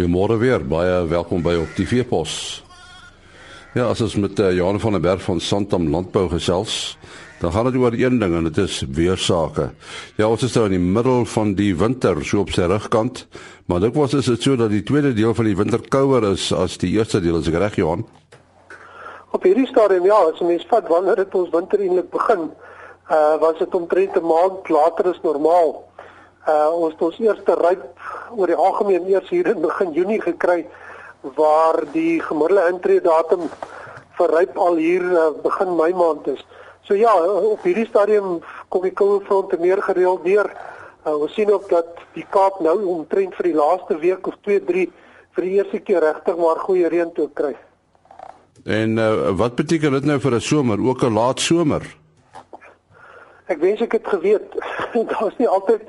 Goeiemôre weer. Baie welkom by op TV Pos. Ja, as ons met uh, Johan van der Berg van Santam Landbou gesels, dan gaan dit oor een ding en dit is weersake. Ja, ons is nou in die middel van die winter, so op sy rugkant, maar dit was is dit so dat die tweede deel van die winter kouer is as die eerste deel, is ek reg Johan? Op hierdie stadium ja, as mens vat wanneer dit ons winter eintlik begin, uh was dit omtrent 'n maand later as normaal. Uh ons het ons eerste ryp oor die algemeen eers hier in begin Junie gekry waar die gemiddelde intree datum vir ryp al hier uh, begin Mei maand is. So ja, op hierdie stadium kom die koue fronte meer gereeld deur. Uh, ons sien ook dat die Kaap nou omtrent vir die laaste week of 2, 3 vir die eerste keer regtig maar goeie reën toe kry. En uh, wat beteken dit nou vir 'n somer, ook 'n laat somer? Ek wens ek het geweet. Daar's nie altyd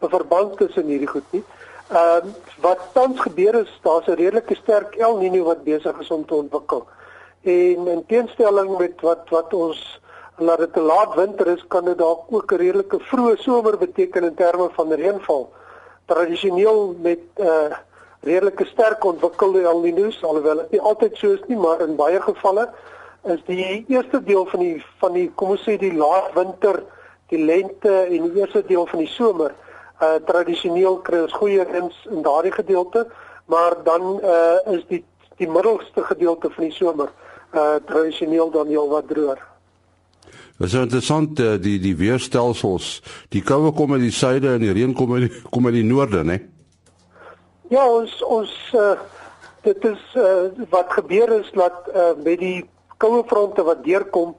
'n verband tussen hierdie goed nie. Ehm uh, wat tans gebeur is, daar's 'n redelike sterk El Niño wat besig is om te ontwikkel. En in teenstelling met wat wat ons laat dit 'n laat winter is, kan dit dalk ook 'n redelike vroeë somer beteken in terme van reënval. Tradisioneel met 'n uh, eh, redelike sterk ontwikkelde El Niños, alhoewel dit nie altyd so is nie, maar in baie gevalle is die eerste deel van die van die kom ons sê die laat winter, die lente en die eerste deel van die somer uh tradisioneel kry ons goeie reëns in daardie gedeelte, maar dan uh is die die middelste gedeelte van die somer uh tradisioneel dan heel wat droër. Dit is interessant die die weerstelsels. Die koue kom uit die suide en die reën kom uit die, kom uit die noorde, né? Ja, ons ons uh dit is uh wat gebeur is dat uh met die koue fronte wat deurkom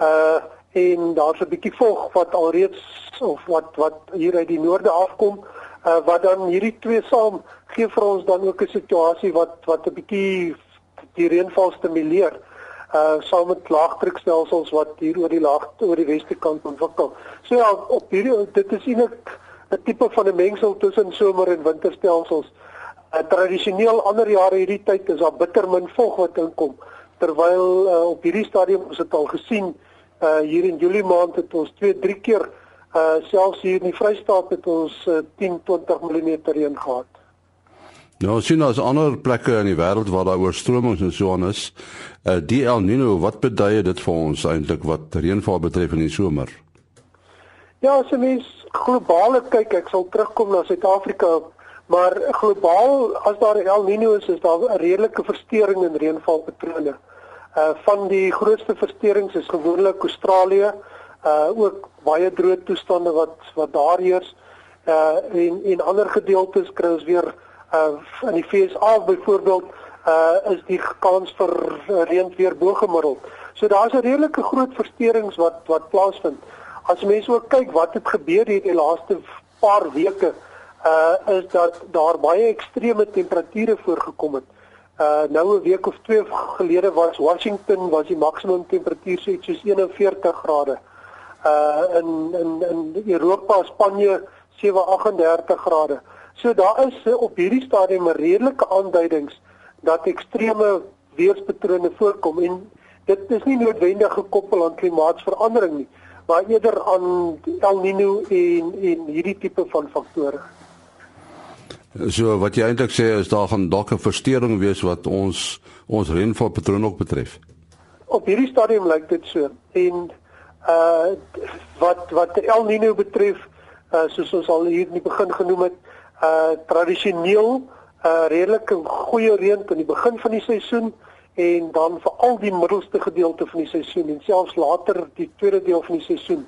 uh en daar's 'n bietjie vog wat alreeds of wat wat hier uit die noorde afkom uh, wat dan hierdie twee saam gee vir ons dan ook 'n situasie wat wat 'n bietjie die reënval stimuleer uh saam met laagdrukstelsels wat hier oor die laag oor die weste kant ontwikkel. So ja, op hierdie dit is eintlik 'n tipe van 'n mengsel tussen somer en winterstelsels. Uh, tradisioneel ander jare hierdie tyd is daar bitter min vog wat inkom terwyl uh, op hierdie stadium ons dit al gesien uh hier in Julie maand het ons 2 3 keer uh selfs hier in die Vrystaat het ons uh, 10 20 mm reën gehad. Nou sien ons ander plekke in die wêreld waar daar oorstromings en so aan is. Uh die El Niño, wat bedui dit vir ons eintlik wat reënval betref in die somer? Ja, as jy mens globaal kyk, ek sal terugkom na Suid-Afrika, maar globaal as daar El Niño is, is daar 'n redelike verstoring in reënvalpatrone. Uh van die grootste versteurings is gewoonlik Australië, uh ook baie droë toestande wat wat daar heers. Uh en en ander gedeeltes kry ons weer uh in die FSA byvoorbeeld uh is die kans vir reën weer bo gemiddeld. So daar's 'n redelike groot versteurings wat wat plaasvind. As mense ook kyk wat het gebeur hier die laaste paar weke, uh is dat daar baie ekstreme temperature voorgekom het. Uh nou 'n week of 2 gelede was Washington was die maksimum temperatuur so iets soos 41 grade. Uh in in in Europa, Spanje 738 grade. So daar is op hierdie stadium redelike aanduidings dat ekstreme weerspatrone voorkom en dit is nie noodwendig gekoppel aan klimaatsverandering nie, maar eerder aan El Niño en en hierdie tipe van faktore. So wat jy eintlik sê is daar gaan dalk 'n verstoring wees wat ons ons reënvalpatroon ook betref. Op hierdie stadium lyk dit so. En uh wat wat El Niño betref, uh soos ons al hier in die begin genoem het, uh tradisioneel uh redelike goeie reën in die begin van die seisoen en dan vir al die middelste gedeelte van die seisoen en selfs later die tweede deel van die seisoen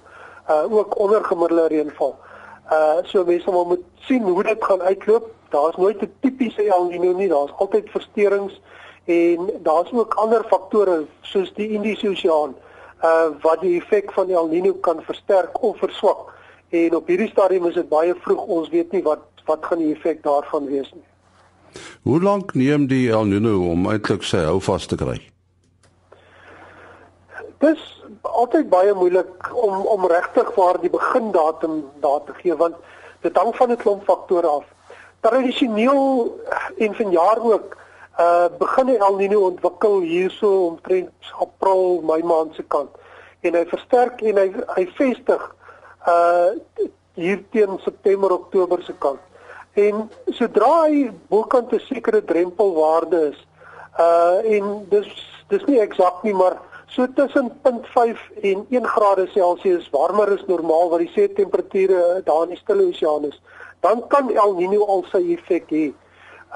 uh ook ondergemiddelde reënval. Uh so mense moet sien hoe dit gaan uitloop. Daar's nooit 'n tipiese El Niño nie, daar's altyd versteurings en daar's ook ander faktore soos die Indiese Oseaan uh wat die effek van El Niño kan versterk of verswak. En op hierdie stadium is dit baie vroeg, ons weet nie wat wat gaan die effek daarvan wees nie. Hoe lank neem die El Niño om eintlik sy hou vas te kry? Dis altyd baie moeilik om om regtig waar die begindatum daar te gee want dit hang van 'n klomp faktore af. Tradisioneel en vanjaar ook uh begin El Niño ontwikkel hierso omtrent April, Mei maand se kant en hy versterk en hy hy vestig uh hier teen September, Oktober se kant. En sodra hy bokant 'n sekere drempelwaarde is, uh en dis dis nie eksakt nie, maar so tussen 0.5 en 1 grade Celsius warmer is normaal wat die see temperature daar in die Stille Oseaan is, dan kan El Niño al sy effek hê.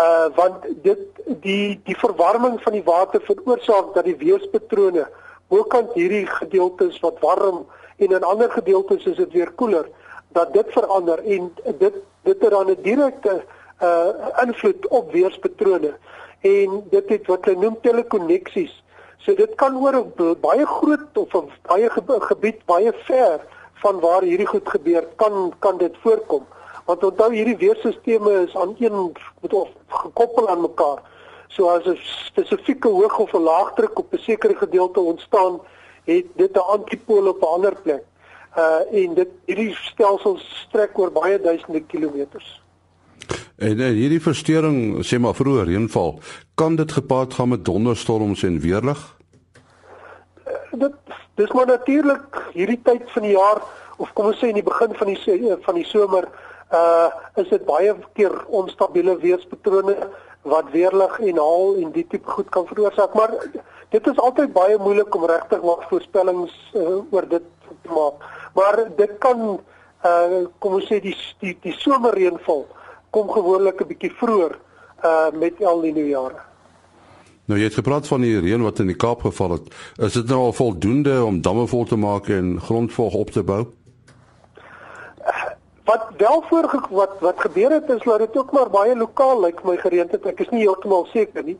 Uh want dit die die verwarming van die water veroorsaak dat die weerspatrone bokant hierdie gedeeltes wat warm en in ander gedeeltes is dit weer koeler dat dit verander en dit dit het dan 'n direkte uh invloed op weerspatrone en dit het wat hulle noem telekoneksies. So dit kan oor 'n baie groot of 'n baie gebied baie ver van waar hierdie goed gebeur kan kan dit voorkom. Want onthou hierdie weerstelsels is aan een met of gekoppel aan mekaar. So as 'n spesifieke hoog of 'n laagdruk op 'n sekere gedeelte ontstaan, het dit 'n antipool op 'n ander plek. Uh en dit hierdie stelsels strek oor baie duisende kilometers. En, en hierdie verstoring, sê maar vroeër reënval, kan dit gepaard gaan met donderstorms en weerlig? Dit dis maar natuurlik hierdie tyd van die jaar of kom ons sê in die begin van die van die somer, uh is dit baie keer onstabiele weerspatrone wat weerlig en haal en die tipe goed kan veroorsaak, maar dit is altyd baie moeilik om regtig wat voorspellings uh, oor dit te maak. Maar dit kan uh kom ons sê die die, die somerreënval kom gewoonlik 'n bietjie vroeër uh met El Niño jare. Nou jy het gepraat van die reën wat in die Kaap geval het. Is dit nou al voldoende om damme vol te maak en grondvog op te bou? Wat wel voor wat wat gebeur het is dat dit ook maar baie lokaal lyk my gereend het. Ek is nie heeltemal seker nie,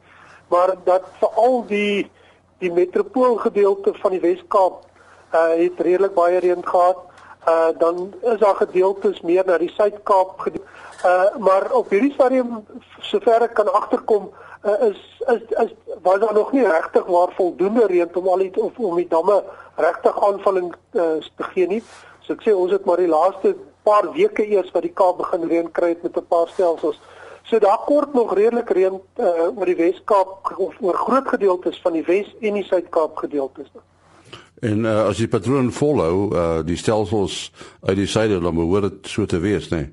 maar dat veral die die metropoolgedeelte van die Wes-Kaap uh het redelik baie reën gehad. Uh dan is daar gedeeltes meer na die Suid-Kaap Uh maar op hierdie stadium sover ek kan agterkom uh, is is is was daar nog nie regtig waar voldoende reën om al die of om die damme regtig aanvulling uh, te gee nie. So ek sê ons het maar die laaste paar weke eers wat die Kaap begin reën kry het met 'n paar stelsels. So daar kort nog redelik reën uh, oor die Wes-Kaap of oor groot gedeeltes van die Wes en die Suid-Kaap gedeeltes. En uh, as die patroon volhou, uh, die stelsels uit die suide dan behoort dit so te wees, nee.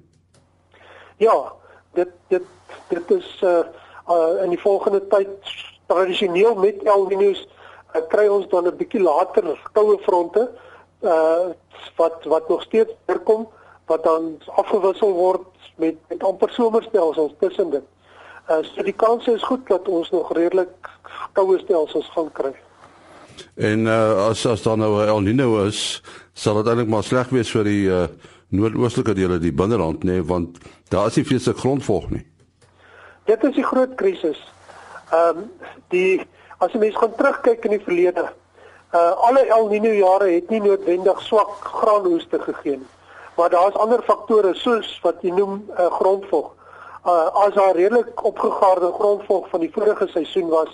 Ja, dit dit dit is uh, uh in die volgende tyd tradisioneel met El Niño's uh, kry ons dan 'n bietjie later koue fronte uh wat wat nog steeds voorkom wat dan afgewissel word met met amper somerstelsels tussen dit. Uh so die kans is goed dat ons nog redelik koue stelsels gaan kry. En uh as as dan nou El Niño is, sal dit eintlik maar sleg wees vir die uh noordoostelike dele die binnerand nê nee, want daar is nie veel se grondvolg nie. Dit is die groot krisis. Ehm um, die as jy mens gaan terugkyk in die verlede, uh alle El Niño jare het nie noodwendig swak graanoeste gegee nie. Maar daar's ander faktore soos wat jy noem uh, grondvolg. Uh as daar redelik opgegaarde grondvolg van die vorige seisoen was,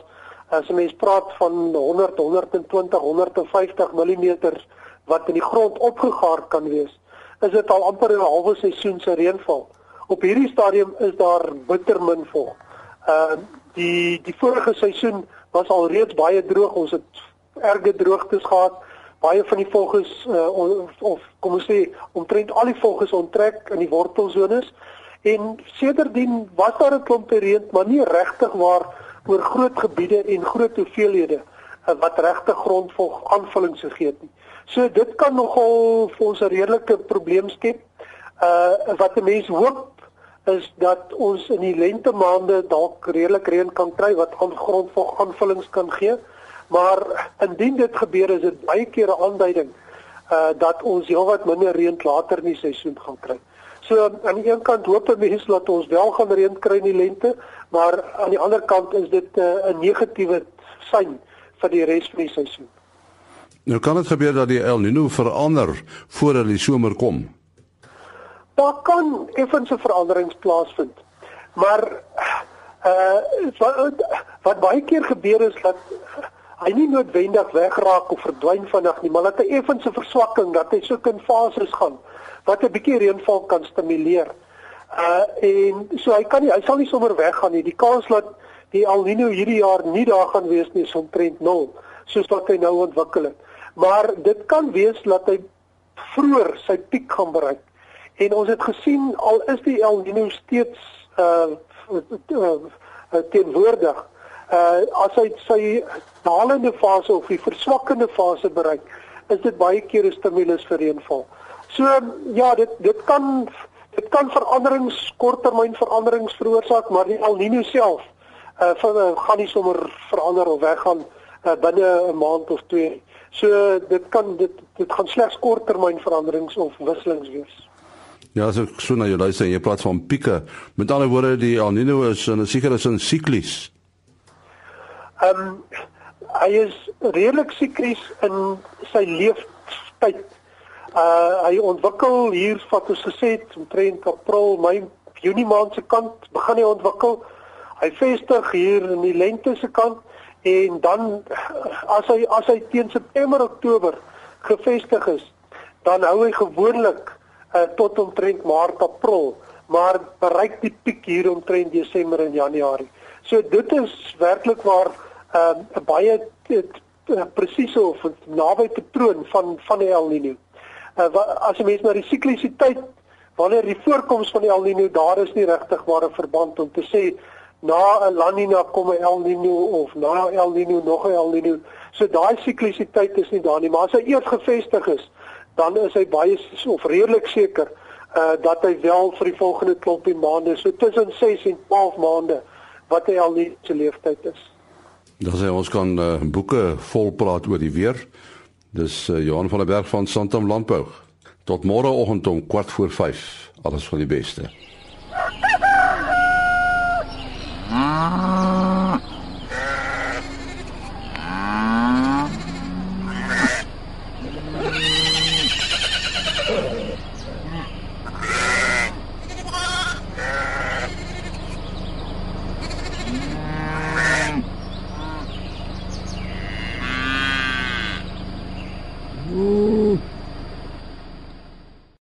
as jy mens praat van 100, 120, 150 mm wat in die grond opgegaar kan wees, is dit al amper 'n halwe seisoen se reënval. Op hierdie stadium is daar bitter min vol. Ehm uh, die die vorige seisoen was al reeds baie droog. Ons het erge droogtes gehad. Baie van die volges uh, of, of kom ons sê omtrent al die volges onttrek in die wortelzones en sedertdien was daar 'n klomp reën, maar nie regtig waar oor groot gebiede en groot hoeveelhede uh, wat regte grondvog aanvullings gegee het nie. So dit kan nogal vir ons 'n redelike probleem skep. Uh wat 'n mens hoop is dat ons in die lente maande dalk redelik reën kan kry wat aan grondvog aanvullings kan gee. Maar indien dit gebeur is dit baie keer 'n aanduiding uh dat ons heelwat minder reën later in die seisoen gaan kry. So aan die een kant hoop mense dat ons wel gaan reën kry in die lente, maar aan die ander kant is dit uh, 'n negatiewe sein vir die res van die seisoen. Nou kan dit gebeur dat die El Niño verander voordat die somer kom. Daar kan effense veranderings plaasvind. Maar uh wat, wat baie keer gebeur is dat hy nie noodwendig wegraak of verdwyn vinnig nie, maar dat hy effense verswakking dat hy so in fases gaan wat 'n bietjie reënval kan stimuleer. Uh en so hy kan nie hy sal nie sommer weggaan nie. Die kans dat die El Niño hierdie jaar nie daar gaan wees nie is omtrent 0 soos wat hy nou ontwikkel het maar dit kan wees dat hy vroeër sy piek gaan bereik En ons het gesien al is die El Niño steeds uh, uh, uh teenwoordig. Uh as hy sy dalende fase of die verswakkende fase bereik, is dit baie keer 'n stimulus vir reënval. So ja, dit dit kan dit kan veranderings korttermyn veranderings veroorsaak, maar die El Niño self uh, van, uh gaan nie sommer verander of weggaan uh, binne 'n maand of twee. So dit kan dit dit gaan slegs korttermyn veranderings of wisselings wees. Ja, so so nou jy luister, jy praat van pieke. Met ander woorde, die El Niño is in 'n sekere sin siklies. Ehm um, hy is redelik siklies in sy leeftyd. Uh hy ontwikkel hier wat ons gesê het omtrent April, Mei, Junie maand se kant begin hy ontwikkel. Hy vestig hier in die lente se kant en dan as hy as hy teen September Oktober gevestig is, dan hou hy gewoonlik uh, tot omtrent Maart April, maar bereik die piek hier omtrent Desember en Januarie. So dit is werklik waar 'n uh, baie uh, presiese of naby patroon van van die El Niño. Uh, as jy mens na die siklisiteit wanneer die voorkoms van die El Niño daar is nie regtig ware verband om te sê na 'n La Nina kom 'n El Niño of na El Niño nog 'n El Niño. So daai siklisiteit is nie daar nie, maar as hy eers gevestig is, dan is hy baie of redelik seker uh dat hy wel vir die volgende klompie maande, so tussen 6 en 12 maande wat hy al nie se leeftyd is. Dan sê ons kan uh, boeke vol praat oor die weer. Dis uh, Johan van der Berg van Santam Landbou. Tot môreoggend om kwart voor 5. Alles van die beste. Ah.